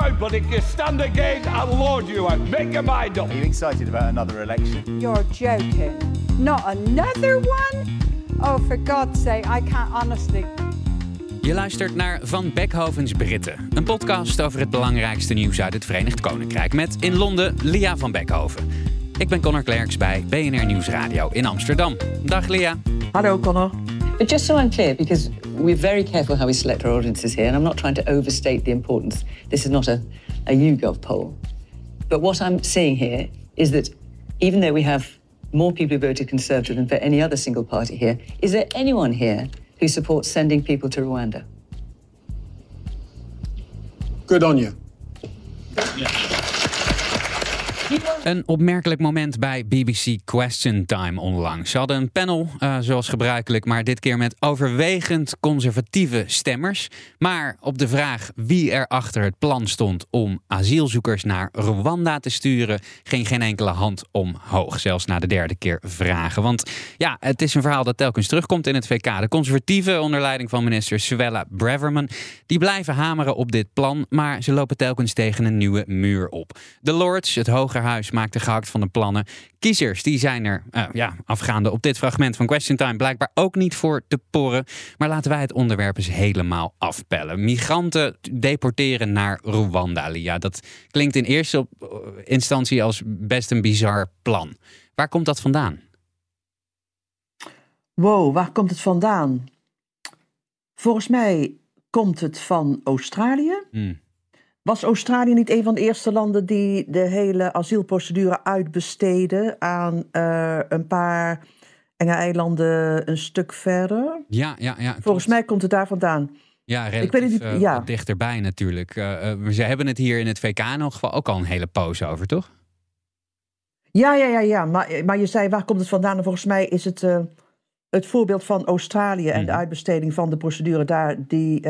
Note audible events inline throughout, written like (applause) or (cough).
Now. But if you stand again, I'll lord you out. Make your mind up. Are you excited about another election? You're joking. Not another one? Oh, for God's sake, I can't honestly. Je luistert naar Van Beckhovens Britten, een podcast over het belangrijkste nieuws uit het Verenigd Koninkrijk met in Londen Lia van Beckhoven. Ik ben Connor Klerks bij BNR Nieuwsradio in Amsterdam. Dag Lia. Hallo Connor. But just so I'm clear, because we're very careful how we select our audiences here, and I'm not trying to overstate the importance. This is not a, a YouGov poll. But what I'm seeing here is that even though we have more people who voted Conservative than for any other single party here, is there anyone here who supports sending people to Rwanda? Good on you. Een opmerkelijk moment bij BBC Question Time onlangs. Ze hadden een panel, uh, zoals gebruikelijk, maar dit keer met overwegend conservatieve stemmers. Maar op de vraag wie er achter het plan stond om asielzoekers naar Rwanda te sturen, ging geen enkele hand omhoog. Zelfs na de derde keer vragen. Want ja, het is een verhaal dat telkens terugkomt in het VK. De conservatieven, onder leiding van minister Suella Braverman, die blijven hameren op dit plan, maar ze lopen telkens tegen een nieuwe muur op. De Lords, het Hogerhuis, maakte gehakt van de plannen. Kiezers die zijn er, uh, ja, afgaande op dit fragment van Question Time, blijkbaar ook niet voor te porren. Maar laten wij het onderwerp eens helemaal afpellen. Migranten deporteren naar Rwanda, Lia. Dat klinkt in eerste instantie als best een bizar plan. Waar komt dat vandaan? Wow, waar komt het vandaan? Volgens mij komt het van Australië. Hmm. Was Australië niet een van de eerste landen die de hele asielprocedure uitbesteden aan uh, een paar enge eilanden een stuk verder? Ja, ja, ja. Volgens klopt. mij komt het daar vandaan. Ja, relatief Ik weet het, uh, ja. dichterbij natuurlijk. Uh, ze hebben het hier in het VK in elk geval ook al een hele poos over, toch? Ja, ja, ja, ja. Maar, maar je zei, waar komt het vandaan? En volgens mij is het het voorbeeld van Australië en de uitbesteding van de procedure daar die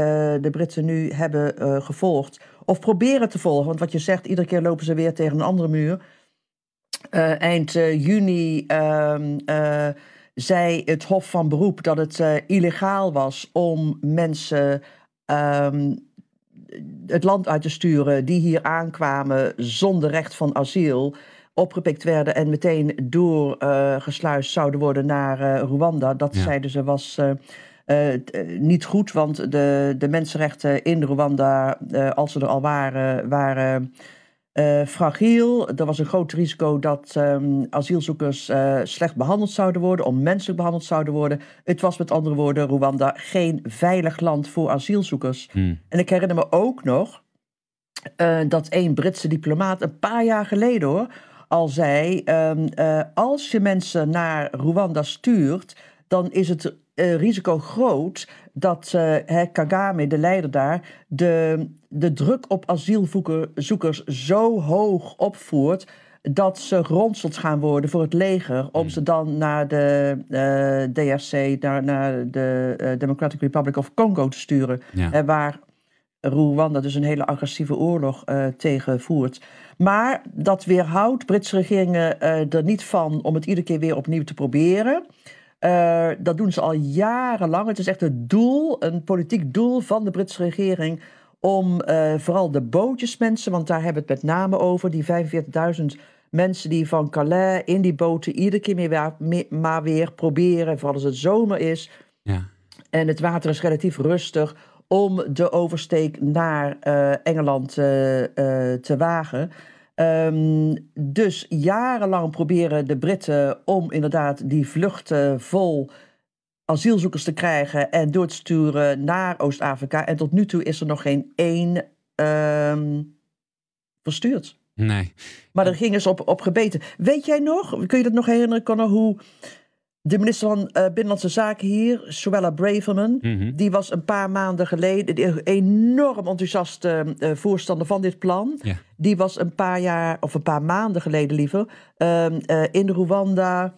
de Britten nu hebben gevolgd of proberen te volgen. Want wat je zegt, iedere keer lopen ze weer tegen een andere muur. Uh, eind uh, juni uh, zei het Hof van Beroep dat het illegaal was om mensen ehm, het land uit te sturen die hier aankwamen zonder recht van asiel opgepikt werden en meteen doorgesluist zouden worden naar Rwanda. Dat ja. zeiden ze was uh, niet goed, want de, de mensenrechten in Rwanda, uh, als ze er al waren, waren fragiel. Er was een groot risico dat um, asielzoekers slecht behandeld zouden worden, onmenselijk behandeld zouden worden. Het was met andere woorden, Rwanda, geen veilig land voor asielzoekers. Hmm. En ik herinner me ook nog dat een Britse diplomaat een paar jaar geleden hoor, al zei: um, als je mensen naar Rwanda stuurt, dan is het uh, risico groot dat uh, Kagame, de leider daar, de, de druk op asielzoekers zo hoog opvoert dat ze geronseld gaan worden voor het leger om ze dan naar de uh, DRC, naar, naar de Democratic Republic of Congo te sturen, ja. waar Rwanda dus een hele agressieve oorlog tegen voert. Maar dat weerhoudt Britse regeringen er niet van om het iedere keer weer opnieuw te proberen. Uh, dat doen ze al jarenlang. Het is echt het doel, een politiek doel van de Britse regering. om uh, vooral de bootjesmensen, want daar hebben we het met name over, die 45.000 mensen die van Calais in die boten iedere keer meer, meer, maar weer proberen, vooral als het zomer is. Ja. En het water is relatief rustig om de oversteek naar uh, Engeland te wagen. Um, dus jarenlang proberen de Britten om inderdaad die vluchten vol asielzoekers te krijgen en door te sturen naar Oost-Afrika. En tot nu toe is er nog geen één um, verstuurd. Nee. Maar er ging eens op, op gebeten. Weet jij nog, kun je dat nog herinneren, Connor, hoe de minister van uh, Binnenlandse Zaken hier, Suella Braverman, Mhm. die was een paar maanden geleden de enorm enthousiaste uh, voorstander van dit plan. Ja. Die was een paar jaar, of een paar maanden geleden liever, uh, in Rwanda.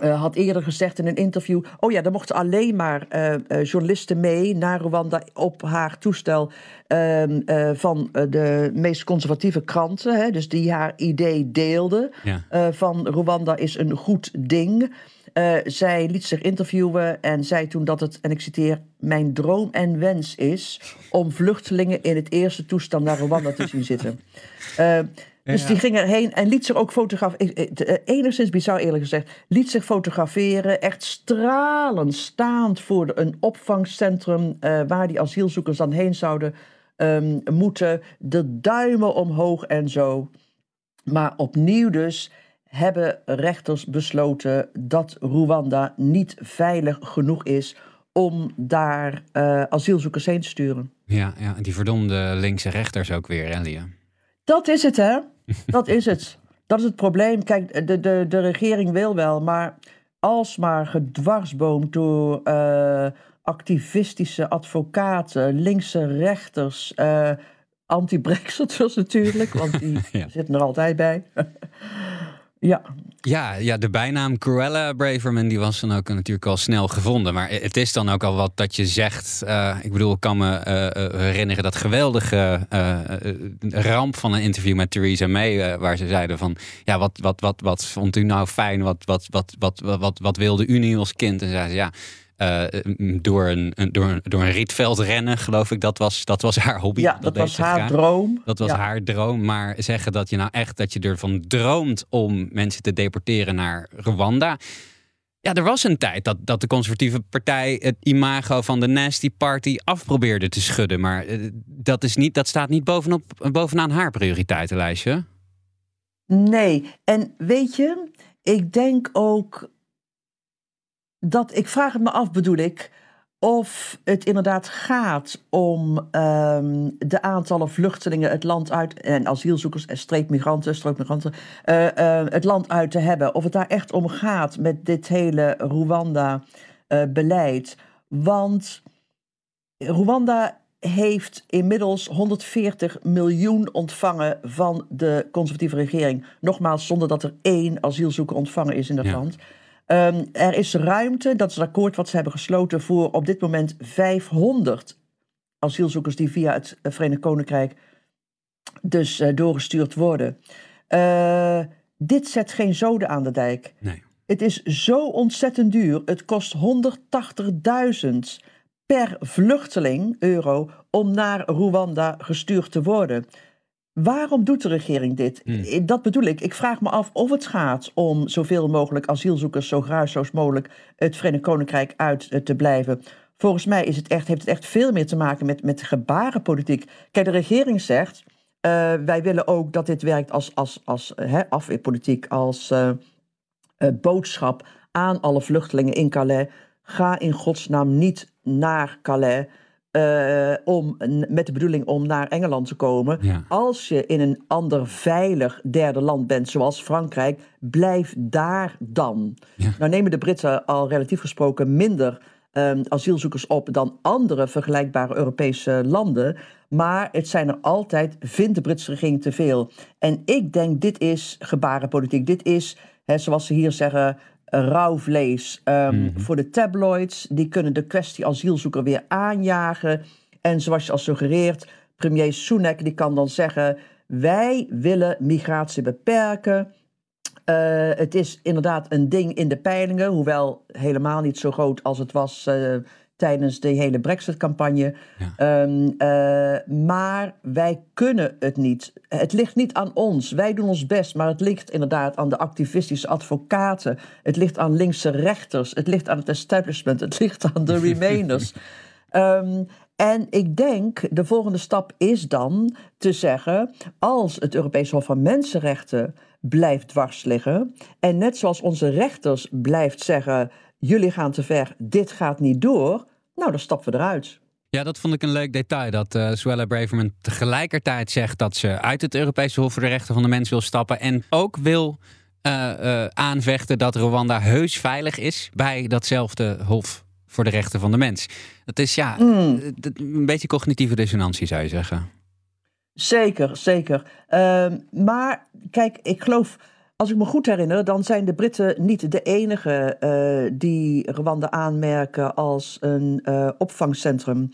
Had eerder gezegd in een interview: Oh ja, er mochten alleen maar journalisten mee naar Rwanda op haar toestel ehm, van de meest conservatieve kranten. Hè, dus die haar idee deelden ja. van Rwanda is een goed ding. Zij liet zich interviewen en zei toen dat het, en ik citeer, mijn droom en wens is om vluchtelingen in het eerste toestand naar Rwanda te zien zitten. (laughs) Dus ja. die ging erheen en liet zich ook fotograferen. Enigszins bizar eerlijk gezegd. Liet zich fotograferen. Echt stralend staand voor een opvangcentrum. Uh, waar die asielzoekers dan heen zouden um, moeten. De duimen omhoog en zo. Maar opnieuw dus hebben rechters besloten dat Rwanda niet veilig genoeg is om daar uh, asielzoekers heen te sturen. Ja, ja, die verdomde linkse rechters ook weer, hè, Lia? Dat is het, hè? (laughs) Dat is het. Dat is het probleem. Kijk, de, de, de regering wil wel, maar alsmaar gedwarsboomd door uh, activistische advocaten, linkse rechters, uh, anti-Brexiters (laughs) natuurlijk, want die (laughs) ja. zitten er altijd bij. Ja. Ja, ja, de bijnaam Cruella Braverman die was dan ook natuurlijk al snel gevonden. Maar het is dan ook al wat dat je zegt. Uh, ik bedoel, ik kan me uh, herinneren dat geweldige ramp van een interview met Theresa May. waar ze zeiden van, ja, wat, wat, wat, wat vond u nou fijn? Wat, wat, wat, wat, wat, wat, wat wilde u nu als kind? En zei ze, ja... Uh, door, een, door, een, door een rietveld rennen, geloof ik. Dat was, dat was haar hobby. Ja, dat, dat was haar graag. droom. Dat was ja. haar droom. Maar zeggen dat je nou echt dat je ervan droomt om mensen te deporteren naar Rwanda. Ja, er was een tijd dat, dat de conservatieve partij het imago van de Nasty Party afprobeerde te schudden. Maar uh, dat, is niet, dat staat niet bovenop, bovenaan haar prioriteitenlijstje. Nee, en weet je, ik denk ook dat ik vraag het me af, bedoel ik, of het inderdaad gaat om um, de aantallen vluchtelingen het land uit en asielzoekers en streekmigranten, strookmigranten, uh, uh, het land uit te hebben. Of het daar echt om gaat met dit hele Rwanda-beleid. Uh, Want Rwanda heeft inmiddels 140 miljoen ontvangen van de conservatieve regering. Nogmaals, zonder dat er één asielzoeker ontvangen is in dat Ja. land. Um, er is ruimte, dat is het akkoord wat ze hebben gesloten, voor op dit moment 500 asielzoekers die via het eh, Verenigd Koninkrijk dus uh, doorgestuurd worden. Uh, dit zet geen zoden aan de dijk. Nee. Het is zo ontzettend duur. Het kost 180.000 per vluchteling euro om naar Rwanda gestuurd te worden. Waarom doet de regering dit? Hmm. Dat bedoel ik. Ik vraag me af of het gaat om zoveel mogelijk asielzoekers zo geruisloos mogelijk het Verenigd Koninkrijk uit uh, te blijven. Volgens mij is het echt, heeft het echt veel meer te maken met, met gebarenpolitiek. Kijk, de regering zegt, uh, wij willen ook dat dit werkt als, als, als uh, afweerpolitiek, als uh, boodschap aan alle vluchtelingen in Calais. Ga in godsnaam niet naar Calais. Uh, om, met de bedoeling om naar Engeland te komen. Ja. Als je in een ander veilig derde land bent, zoals Frankrijk, blijf daar dan. Ja. Nou nemen de Britten al relatief gesproken minder um, asielzoekers op dan andere vergelijkbare Europese landen. Maar het zijn er altijd, vindt de Britse regering te veel. En ik denk, dit is gebarenpolitiek. Dit is, hè, zoals ze hier zeggen, rauw vlees um, Mhm. voor de tabloids. Die kunnen de kwestie asielzoeker weer aanjagen. En zoals je al suggereert, premier Sunak die kan dan zeggen... wij willen migratie beperken. Uh, het is inderdaad een ding in de peilingen... hoewel helemaal niet zo groot als het was... Uh, tijdens de hele Brexit-campagne. Ja. Um, uh, maar wij kunnen het niet. Het ligt niet aan ons. Wij doen ons best, maar het ligt inderdaad aan de activistische advocaten. Het ligt aan linkse rechters. Het ligt aan het establishment. Het ligt aan de (laughs) remainers. um, en ik denk, de volgende stap is dan te zeggen... als het Europees Hof van Mensenrechten blijft dwars liggen... en net zoals onze rechters blijft zeggen... jullie gaan te ver, dit gaat niet door... nou, dan stappen we eruit. Ja, dat vond ik een leuk detail. Dat uh, Suella Braverman tegelijkertijd zegt dat ze uit het Europese Hof voor de Rechten van de Mens wil stappen. En ook wil uh, aanvechten dat Rwanda heus veilig is bij datzelfde Hof voor de Rechten van de Mens. Dat is ja, mm. een beetje cognitieve dissonantie zou je zeggen. Zeker, zeker. Uh, maar kijk, ik geloof, als ik me goed herinner, dan zijn de Britten niet de enige uh, die Rwanda aanmerken als een uh, opvangcentrum.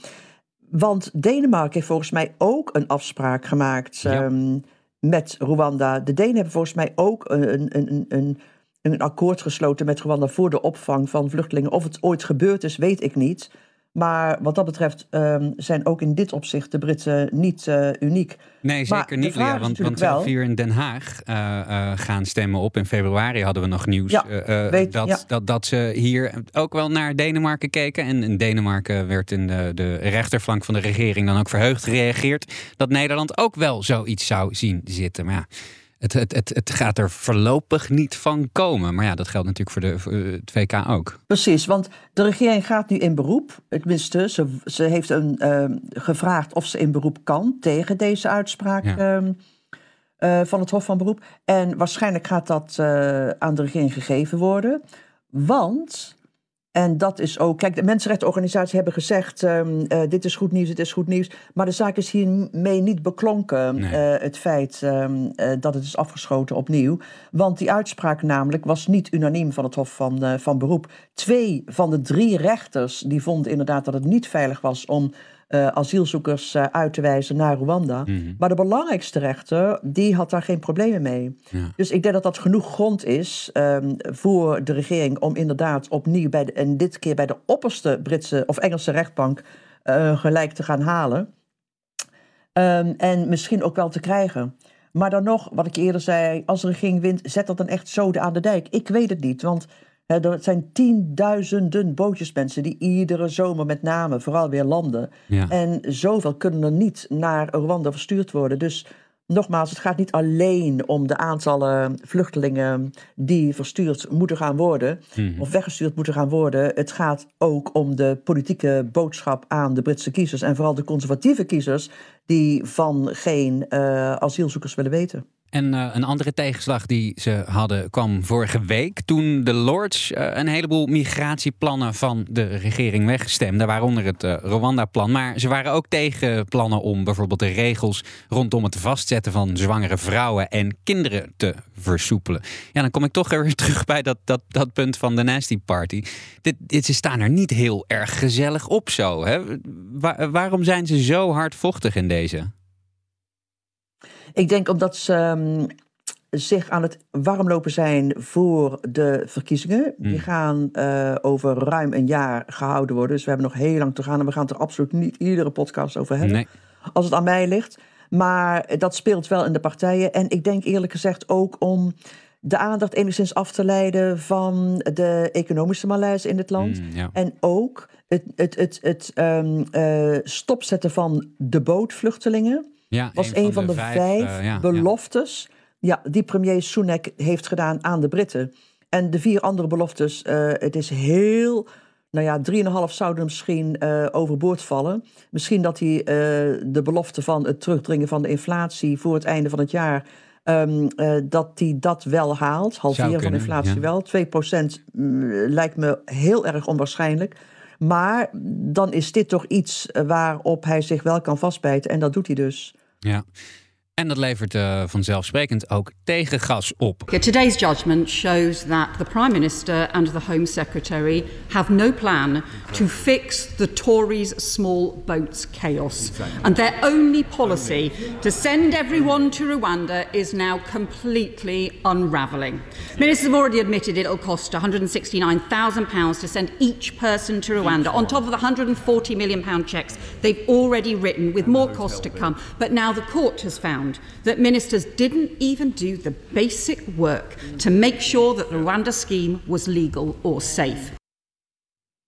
Want Denemarken heeft volgens mij ook een afspraak gemaakt um, met Rwanda. De Denen hebben volgens mij ook een, een, een, een, een akkoord gesloten met Rwanda voor de opvang van vluchtelingen. Of het ooit gebeurd is, weet ik niet. Maar wat dat betreft um, zijn ook in dit opzicht de Britten niet uh, uniek. Nee, zeker niet, Lia. Want, want zelf hier in Den Haag uh, uh, gaan stemmen op. In februari hadden we nog nieuws ja, weet, dat, ja. dat, dat ze hier ook wel naar Denemarken keken. En in Denemarken werd in de, de rechterflank van de regering dan ook verheugd gereageerd... dat Nederland ook wel zoiets zou zien zitten. Maar ja het, het, het, het gaat er voorlopig niet van komen. Maar ja, dat geldt natuurlijk voor, de, voor het VK ook. Precies, want de regering gaat nu in beroep. Tenminste, ze, ze heeft een, uh, gevraagd of ze in beroep kan tegen deze uitspraak ja. uh, van het Hof van Beroep. En waarschijnlijk gaat dat uh, aan de regering gegeven worden. Want en dat is ook, kijk, de mensenrechtenorganisaties hebben gezegd: um, uh, dit is goed nieuws, dit is goed nieuws. Maar de zaak is hiermee niet beklonken, nee. uh, het feit um, uh, dat het is afgeschoten opnieuw. Want die uitspraak namelijk was niet unaniem van het Hof van, van Beroep. Twee van de drie rechters die vonden inderdaad dat het niet veilig was om uh, asielzoekers uh, uit te wijzen naar Rwanda. Mm -hmm. Maar de belangrijkste rechter, die had daar geen problemen mee. Ja. Dus ik denk dat dat genoeg grond is um, voor de regering om inderdaad opnieuw, bij de, en dit keer bij de opperste Britse of Engelse rechtbank, uh, gelijk te gaan halen. Um, en misschien ook wel te krijgen. Maar dan nog, wat ik eerder zei, als de regering wint, zet dat dan echt zoden aan de dijk. Ik weet het niet, want er zijn tienduizenden bootjesmensen die iedere zomer met name vooral weer landen. Ja. En zoveel kunnen er niet naar Rwanda verstuurd worden. Dus nogmaals, het gaat niet alleen om de aantallen vluchtelingen die verstuurd moeten gaan worden, hmm. of weggestuurd moeten gaan worden. Het gaat ook om de politieke boodschap aan de Britse kiezers en vooral de conservatieve kiezers die van geen uh, asielzoekers willen weten. En uh, een andere tegenslag die ze hadden kwam vorige week toen de Lords uh, een heleboel migratieplannen van de regering wegstemden, waaronder het uh, Rwanda-plan. Maar ze waren ook tegen plannen om bijvoorbeeld de regels rondom het vastzetten van zwangere vrouwen en kinderen te versoepelen. Ja, dan kom ik toch (laughs) weer terug bij dat, dat, dat punt van de Nasty Party. Dit, dit, ze staan er niet heel erg gezellig op zo. Hè? Waar, waarom zijn ze zo hardvochtig in deze? Ik denk omdat ze um, zich aan het warmlopen zijn voor de verkiezingen. Mm. Die gaan uh, over ruim een jaar gehouden worden. Dus we hebben nog heel lang te gaan. En we gaan het er absoluut niet iedere podcast over hebben. Nee. Als het aan mij ligt. Maar dat speelt wel in de partijen. En ik denk eerlijk gezegd ook om de aandacht enigszins af te leiden van de economische malaise in het land. Mm, ja. En ook het, het, het, het um, uh, stopzetten van de bootvluchtelingen. Ja, was een, van, de, de vijf, vijf uh, ja, beloftes ja. die premier Sunak heeft gedaan aan de Britten. En de vier andere beloftes, uh, het is heel... Nou ja, 3,5 zouden misschien uh, overboord vallen. Misschien dat hij de belofte van het terugdringen van de inflatie voor het einde van het jaar... Um, dat hij dat wel haalt. Halveren van de inflatie wel. 2 procent mm, lijkt me heel erg onwaarschijnlijk. Maar dan is dit toch iets waarop hij zich wel kan vastbijten. En dat doet hij dus. Ja. En dat levert uh, vanzelfsprekend ook tegengas op. Today's judgment shows that the Prime Minister and the Home Secretary have no plan to fix the Tories' small boats chaos. And their only policy to send everyone to Rwanda is now completely unravelling. Ministers have already admitted it'll cost £169,000 to send each person to Rwanda, on top of the £140 million cheques they've already written, with more costs to come. But now the court has found that ministers didn't even do the basic work to make sure that the Rwanda scheme was legal or safe.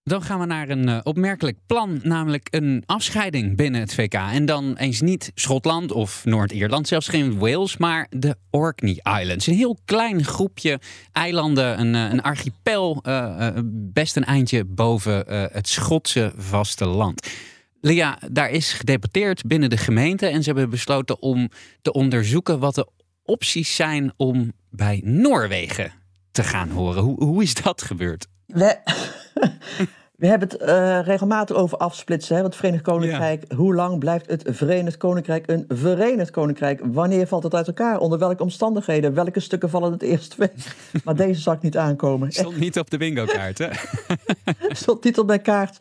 Dan gaan we naar een uh, opmerkelijk plan, namelijk een afscheiding binnen het VK. En dan eens niet Schotland of Noord-Ierland, zelfs geen Wales, maar de Orkney Islands. Een heel klein groepje eilanden, een, uh, een archipel, uh, best een eindje boven het Schotse vasteland. Lia, daar is gedebatteerd binnen de gemeente en ze hebben besloten om te onderzoeken wat de opties zijn om bij Noorwegen te gaan horen. Hoe, hoe is dat gebeurd? We, (laughs) we hebben het uh, regelmatig over afsplitsen. Hè? Het Verenigd Koninkrijk. Hoe lang blijft het Verenigd Koninkrijk een Verenigd Koninkrijk? Wanneer valt het uit elkaar? Onder welke omstandigheden? Welke stukken vallen het eerst weg? Maar deze zag ik niet aankomen. (laughs) Stond niet op de bingo kaart, hè? (laughs) Stond niet op mijn kaart.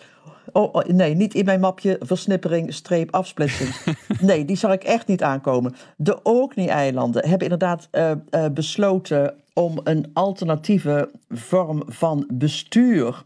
Oh, oh, nee, niet in mijn mapje versnippering, streep, afsplitsing. (laughs) nee, die zag ik echt niet aankomen. De Orkney-eilanden hebben inderdaad uh, uh, besloten om een alternatieve vorm van bestuur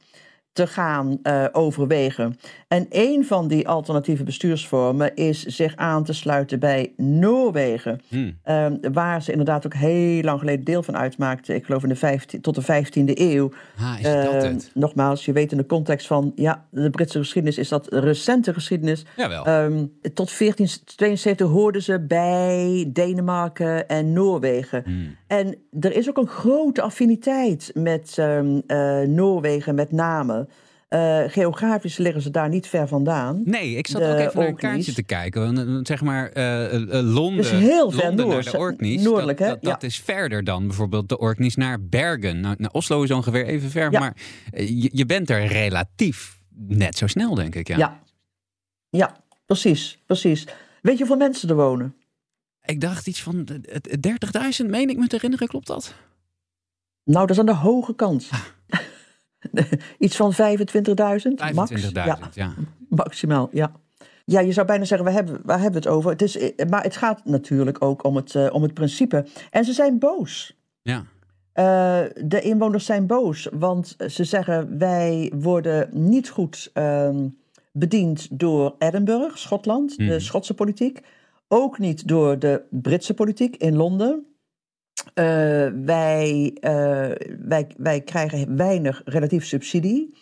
te gaan uh, overwegen. En een van die alternatieve bestuursvormen is zich aan te sluiten bij Noorwegen. Hmm. Uh, waar ze inderdaad ook heel lang geleden deel van uitmaakten. Ik geloof in de 15, tot de 15e eeuw. Ah, is dat uh, nogmaals, je weet in de context van ja, de Britse geschiedenis is dat recente geschiedenis. Jawel. Um, tot 1472 hoorden ze bij Denemarken en Noorwegen. Hmm. En er is ook een grote affiniteit met um, Noorwegen met name. Uh, geografisch liggen ze daar niet ver vandaan. Nee, ik zat de ook even naar een kaartje te kijken. Zeg maar, uh, uh, Londen, dus heel ver Londen noord, naar de Orkneys. Noordelijk, dat, hè? dat, dat ja. is verder dan bijvoorbeeld de Orkneys naar Bergen. Nou, naar Oslo is ongeveer even ver, Ja. maar je, je bent er relatief net zo snel, denk ik. Ja. Ja. ja, precies, precies. Weet je hoeveel mensen er wonen? Ik dacht iets van eh, 30.000, meen ik me te herinneren, klopt dat? Nou, dat is aan de hoge kant. (laughs) Iets van 25.000 max. 25.000, Ja, ja. maximaal, ja. Ja, je zou bijna zeggen, waar hebben, waar hebben we het over? Het is, eh, maar het gaat natuurlijk ook om het, eh, om het principe. En ze zijn boos. Ja. Eh, de inwoners zijn boos, want ze zeggen wij worden niet goed ehm, bediend door Edinburgh, Schotland, de Mhm. Schotse politiek. Ook niet door de Britse politiek in Londen. Eh, wij, eh, wij, wij krijgen weinig relatief subsidie.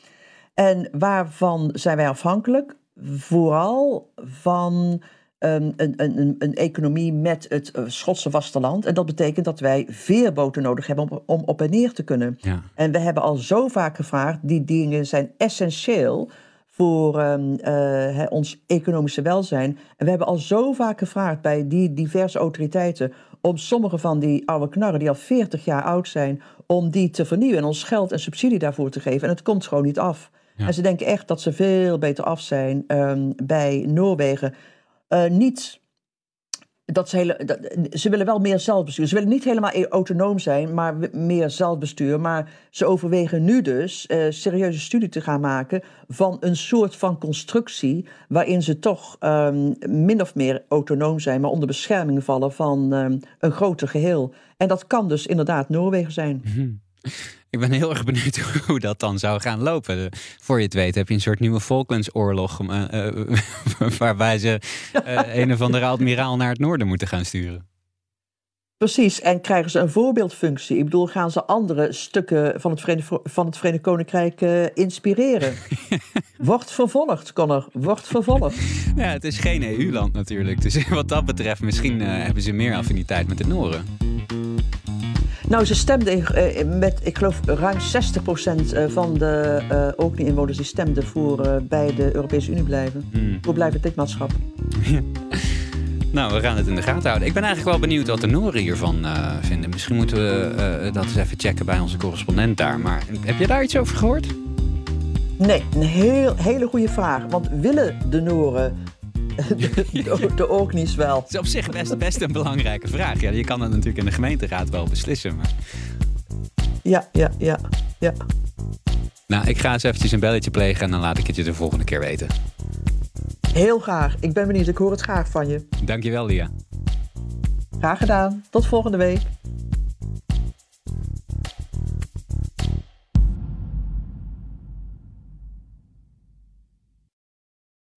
En waarvan zijn wij afhankelijk? Vooral van een, een, een, een economie met het eh, Schotse vasteland. En dat betekent dat wij veerboten nodig hebben om, om op en neer te kunnen. Ja. En we hebben al zo vaak gevraagd, die dingen zijn essentieel voor ehm, eh, ons economische welzijn. En we hebben al zo vaak gevraagd bij die diverse autoriteiten om sommige van die oude knarren die al 40 jaar oud zijn, om die te vernieuwen en ons geld en subsidie daarvoor te geven. En het komt gewoon niet af. Ja. En ze denken echt dat ze veel beter af zijn ehm, bij Noorwegen. Eh, niet dat ze, hele, ze willen wel meer zelfbestuur. Ze willen niet helemaal e- autonoom zijn, maar meer zelfbestuur. Maar ze overwegen nu dus eh, serieuze studie te gaan maken van een soort van constructie waarin ze toch ehm, min of meer autonoom zijn, maar onder bescherming vallen van ehm, een groter geheel. En dat kan dus inderdaad Noorwegen zijn. Ik ben heel erg benieuwd (laughs) hoe dat dan zou gaan lopen. Voor je het weet heb je een soort nieuwe Falklandsoorlog... eh, (laughs) waarbij ze eh, een of andere admiraal naar het noorden moeten gaan sturen. Precies, en krijgen ze een voorbeeldfunctie? Ik bedoel, gaan ze andere stukken van het Verenigd, van het Verenigd Koninkrijk inspireren? (laughs) Wordt vervolgd, Connor, wordt vervolgd. Ja, het is geen EU-land natuurlijk. Dus wat dat betreft, misschien hebben ze meer affiniteit met de Noren. Nou, ze stemden eh, met, ik geloof, ruim 60% eh, van de uh, Orkney-inwoners die stemden voor eh, bij de Europese Unie blijven. Hmm. Voor blijven lidmaatschap. (laughs) Nou, we gaan het in de gaten houden. Ik ben eigenlijk wel benieuwd wat de Noren hiervan eh, vinden. Misschien moeten we eh, dat eens even checken bij onze correspondent daar. Maar heb je daar iets over gehoord? Nee, een heel, hele goede vraag. Want willen de Noren (laughs) de, de, Orkneys wel? Het is op zich best, best een belangrijke vraag. Ja, je kan dat natuurlijk in de gemeenteraad wel beslissen. Maar... Ja, ja, ja, ja. Nou, ik ga eens eventjes een belletje plegen en dan laat ik het je de volgende keer weten. Heel graag. Ik ben benieuwd. Ik hoor het graag van je. Dankjewel, Lia. Graag gedaan. Tot volgende week.